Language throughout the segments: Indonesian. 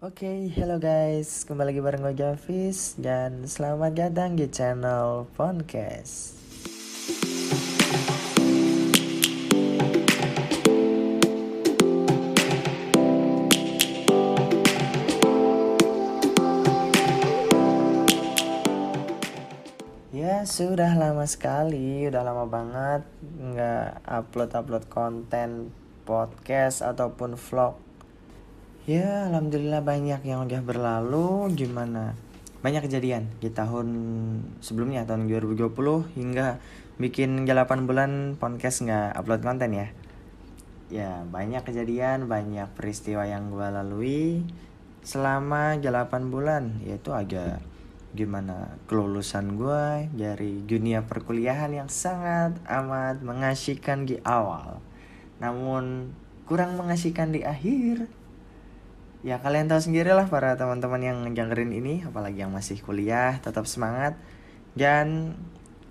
Oke, hello guys, kembali lagi bareng gue Javis dan selamat datang di channel Podcast. Ya sudah lama sekali, udah lama banget nggak upload-upload konten podcast ataupun vlog Ya, alhamdulillah banyak yang udah berlalu. Gimana? Banyak kejadian di tahun sebelumnya, tahun 2020 hingga bikin 8 bulan podcast nggak upload konten ya. Ya, banyak kejadian, banyak peristiwa yang gue lalui selama 8 bulan. Yaitu agak gimana kelulusan gue dari dunia perkuliahan yang sangat amat mengasihkan di awal. Namun kurang mengasihkan di akhir ya kalian tahu sendiri lah para teman-teman yang dengerin ini apalagi yang masih kuliah tetap semangat dan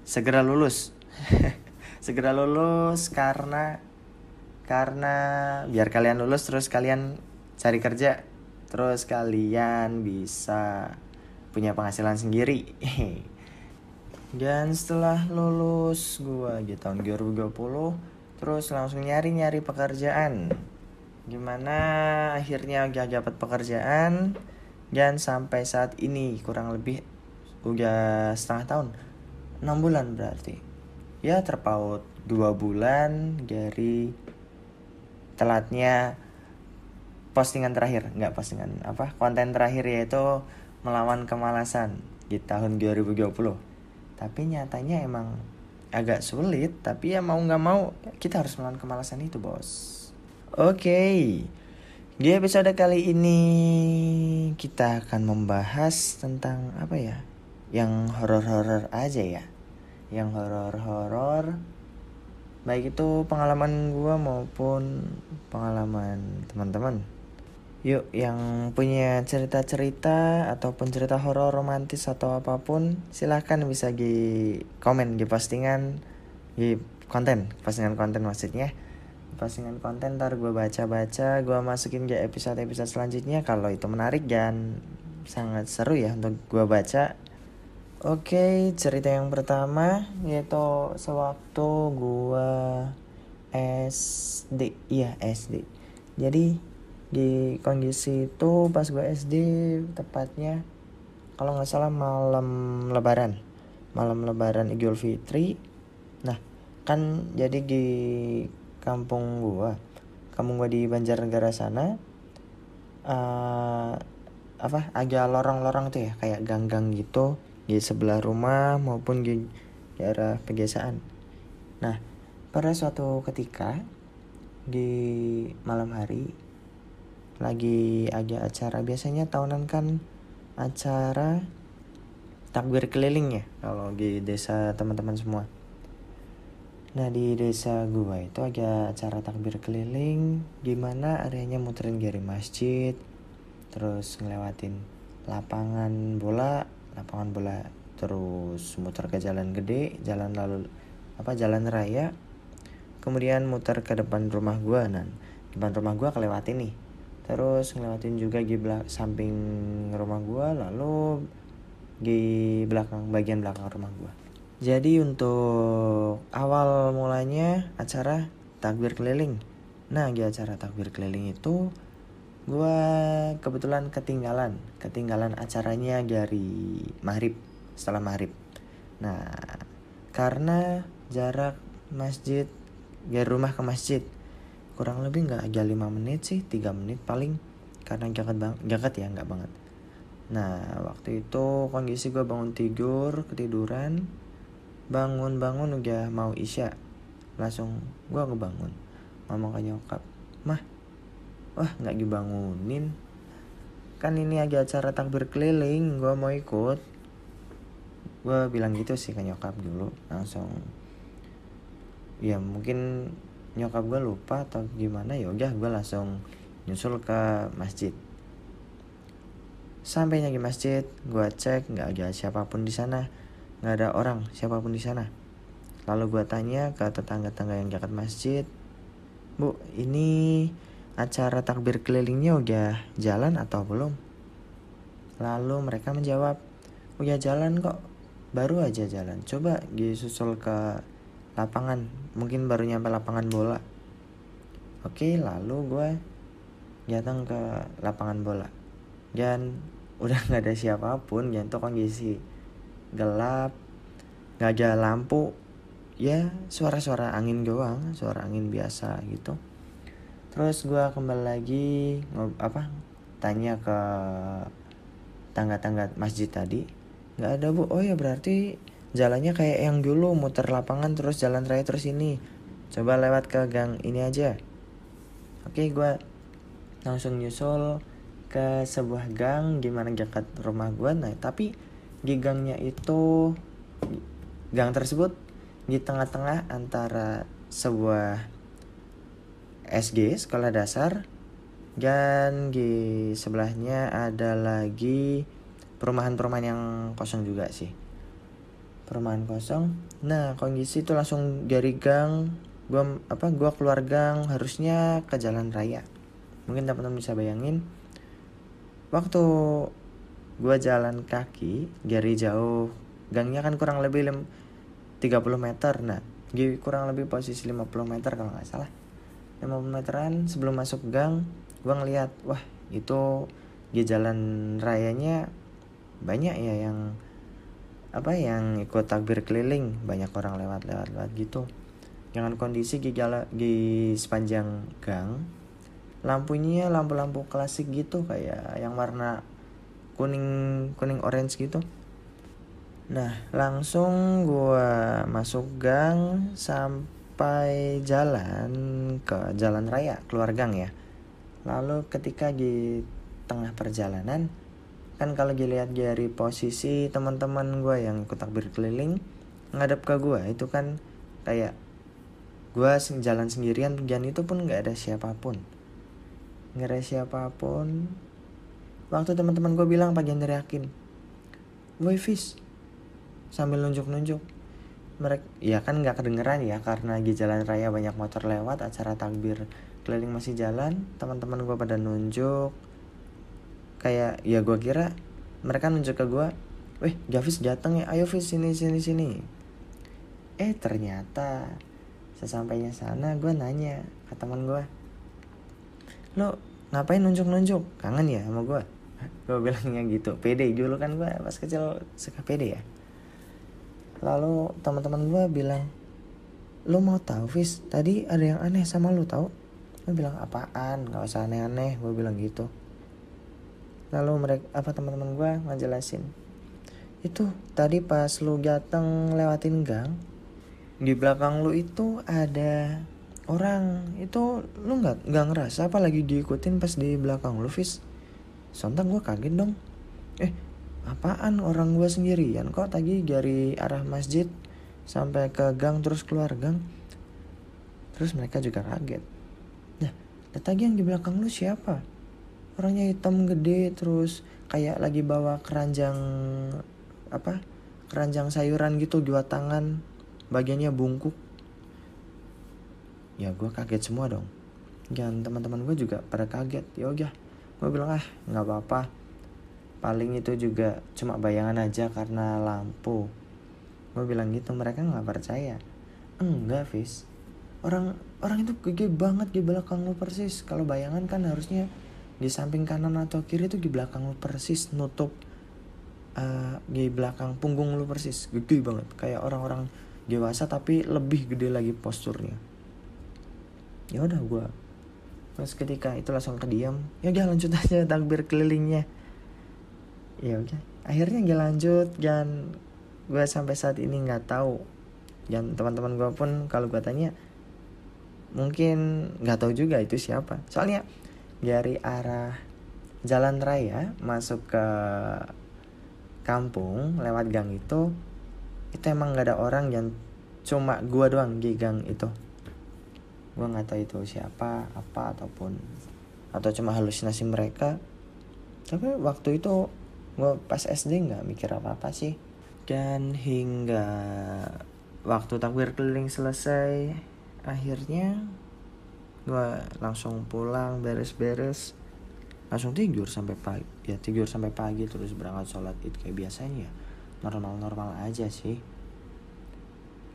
segera lulus. Segera lulus karena karena biar kalian lulus terus kalian cari kerja terus kalian bisa punya penghasilan sendiri. Dan setelah lulus gua di tahun 2020 terus langsung nyari-nyari pekerjaan gimana akhirnya gak dapat pekerjaan dan sampai saat ini kurang lebih udah setengah tahun? Enam bulan berarti. Ya terpaut dua bulan dari telatnya postingan terakhir. Nggak postingan apa konten terakhir yaitu melawan kemalasan di tahun 2020 tapi nyatanya emang agak sulit tapi ya mau nggak mau kita harus melawan kemalasan itu bos Oke, okay. di episode kali ini kita akan membahas tentang apa ya? Yang horor-horor aja ya. Yang horor-horor baik itu pengalaman gue maupun pengalaman teman-teman. Yuk, yang punya cerita-cerita ataupun cerita horor romantis atau apa pun, silahkan bisa di komen di postingan di konten, postingan konten maksudnya postingan konten ntar gue baca-baca gue masukin ke episode-episode selanjutnya kalau itu menarik dan sangat seru ya untuk gue baca Oke, cerita yang pertama yaitu sewaktu gue SD, iya SD. Jadi di kondisi itu pas gue SD tepatnya kalau nggak salah malam Lebaran, malam Lebaran Idul Fitri. Nah, kan jadi di kampung gua kampung gua di Banjarnegara sana uh, apa agak lorong-lorong tuh ya kayak gang-gang gitu di sebelah rumah maupun di daerah pedesaan. Nah pada suatu ketika di malam hari lagi ada acara biasanya tahunan kan acara takbir keliling ya kalau di desa teman-teman semua Nah di desa gua itu ada acara takbir keliling Gimana areanya muterin dari masjid Terus ngelewatin lapangan bola Lapangan bola Terus muter ke jalan gede Jalan lalu apa jalan raya Kemudian muter ke depan rumah gua Nah depan rumah gua kelewatin nih. Terus ngelewatin juga di belakang samping rumah gua Lalu di belakang bagian belakang rumah gua jadi untuk awal mulanya acara takbir keliling. Nah di acara takbir keliling itu gue kebetulan ketinggalan, ketinggalan acaranya dari maghrib setelah maghrib. Nah karena jarak masjid dari rumah ke masjid kurang lebih nggak aja 5 menit sih 3 menit paling karena jaket bang jaket ya nggak banget nah waktu itu kondisi gue bangun tidur ketiduran bangun-bangun udah mau isya. Langsung gua ngebangun. Ngomong ke nyokap mah wah nggak dibangunin. Kan ini lagi acara takbir keliling gua mau ikut. Gua bilang gitu sih ke nyokap dulu. Langsung ya mungkin nyokap gue lupa atau gimana ya udah gue langsung nyusul ke masjid. Sampainya di masjid gue cek nggak ada siapa pun di sana nggak ada orang siapa pun di sana. Lalu gue tanya ke tetangga-tetangga yang dekat masjid, Bu, ini acara takbir kelilingnya udah jalan atau belum? Lalu mereka menjawab, udah jalan kok, baru aja jalan. Coba disusul ke lapangan, mungkin baru nyampe lapangan bola. Oke, lalu gue datang ke lapangan bola. Dan udah nggak ada siapa pun, dan itu kondisi gelap, nggak ada lampu, ya suara-suara angin doang, suara angin biasa gitu. Terus gue kembali lagi apa tanya ke tangga-tangga masjid tadi nggak ada bu. Oh ya berarti jalannya kayak yang dulu muter lapangan terus jalan raya terus ini. Coba lewat ke gang ini aja. Oke gue langsung nyusul ke sebuah gang gimana dekat rumah gue nah tapi di gangnya itu gang tersebut di tengah-tengah antara sebuah SG sekolah dasar dan di sebelahnya ada lagi perumahan-perumahan yang kosong juga sih. Perumahan kosong. Nah kondisi itu langsung dari gang gua apa gua keluar gang harusnya ke jalan raya. Mungkin teman-teman bisa bayangin waktu gua jalan kaki dari jauh. Gangnya kan kurang lebih 30 meter. Nah di kurang lebih posisi 50 meter kalau nggak salah. 50 meteran sebelum masuk gang gue ngeliat wah itu di jalan rayanya banyak ya yang apa yang ikut takbir keliling. Banyak orang lewat lewat gitu. Dengan kondisi di di sepanjang gang lampunya lampu-lampu klasik gitu kayak yang warna kuning kuning orange gitu. Nah langsung gua masuk gang sampai sampai jalan ke jalan raya keluar gang ya. Lalu ketika di tengah perjalanan kan kalau dilihat dari posisi teman-teman gue yang ikut takbir keliling ngadep ke gue itu kan kayak gue jalan sendirian dan itu pun nggak ada siapa pun. Nggak ada siapa pun waktu teman-teman gue bilang pagi teriakin woi fish sambil nunjuk-nunjuk. Mereka ya kan nggak kedengeran ya karena di jalan raya banyak motor lewat acara takbir keliling masih jalan teman-teman gue pada nunjuk. Kayak ya gue kira mereka nunjuk ke gue weh Javis datang ya ayo Vis sini sini sini. Eh ternyata sesampainya sana gue nanya ke teman gue lo ngapain nunjuk-nunjuk? Kangen ya sama gue gue bilangnya gitu pede. Dulu kan gue pas kecil suka pede ya. Lalu teman-teman gue bilang lo mau tahu Fis? Tadi ada yang aneh sama lo tau gue bilang apaan? Nggak usah aneh-aneh. Gue bilang gitu. Lalu mereka apa teman-teman gue ngejelasin itu tadi pas lu datang lewatin gang di belakang lu itu ada orang. Itu lu nggak nggak ngerasa apa lagi diikutin pas di belakang lu Fis sontak gue kaget dong. Eh apaan orang gue sendirian kok tadi dari arah masjid sampai ke gang terus keluar gang? Terus mereka juga kaget. Nah tadi yang di belakang lu siapa? Orangnya hitam gede terus kayak lagi bawa keranjang apa keranjang sayuran gitu dua tangan bagiannya bungkuk. Ya gue kaget semua dong. Dan teman-teman gue juga pada kaget. Ya udah gue bilang ah nggak apa-apa. Paling itu juga cuma bayangan aja karena lampu. Gue bilang gitu mereka nggak percaya. Enggak Fis. Orang orang itu gede banget di belakang lu persis. Kalau bayangan kan harusnya di samping kanan atau kiri itu di belakang lu persis. Nutup uh, di belakang punggung lu persis. Gede banget. Kayak orang-orang dewasa tapi lebih gede lagi posturnya. Ya udah gue terus ketika itu langsung kediam ya udah lanjut aja takbir kelilingnya. Ya udah akhirnya gak lanjut. Dan gue sampai saat ini nggak tahu. Dan teman-teman gue pun kalau gue tanya mungkin nggak tahu juga itu siapa. Soalnya dari arah jalan raya masuk ke kampung lewat gang itu itu emang nggak ada orang yang cuma gue doang di gang itu gue nggak tahu itu siapa apa ataupun atau cuma halusinasi mereka. Tapi waktu itu gue pas SD nggak mikir apa apa sih. Dan hingga waktu takbir keliling selesai akhirnya gue langsung pulang beres-beres. Langsung tidur sampai pagi ya tidur sampai pagi terus berangkat sholat id kayak biasanya. Ya normal-normal aja sih.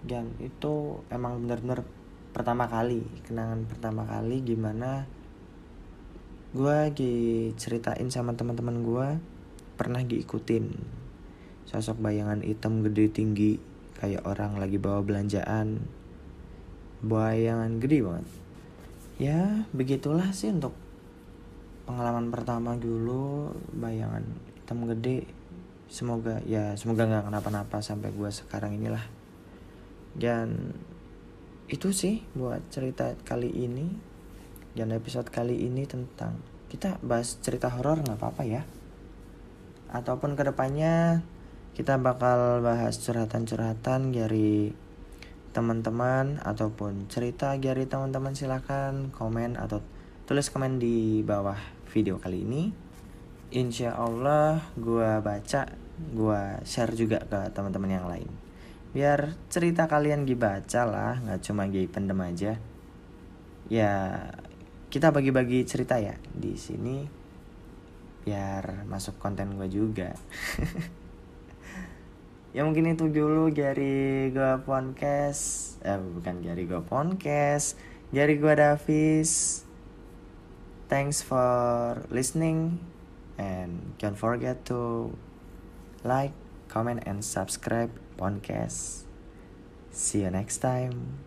Dan itu emang bener-bener pertama kali kenangan pertama kali gimana gue lagi ceritain sama teman-teman gue pernah diikutin. Sosok bayangan hitam gede tinggi kayak orang lagi bawa belanjaan. Bayangan gede banget. Ya begitulah sih untuk pengalaman pertama dulu bayangan hitam gede. Semoga ya semoga nggak kenapa-napa sampai gue sekarang inilah. Dan itu sih buat cerita kali ini. Dan episode kali ini tentang kita bahas cerita horor nggak apa-apa ya. Ataupun ke depannya kita bakal bahas curhatan-curhatan dari teman-teman ataupun cerita dari teman-teman. Silahkan komen atau tulis komen di bawah video kali ini. Insya Allah gue baca gue share juga ke teman-teman yang lain biar cerita kalian dibaca lah nggak cuma gay pendem aja. Ya kita bagi-bagi cerita ya di sini biar masuk konten gue juga. Ya mungkin itu dulu dari gue podcast eh bukan dari gue podcast dari gue Davis. Thanks for listening and don't forget to like comment and subscribe podcast. See you next time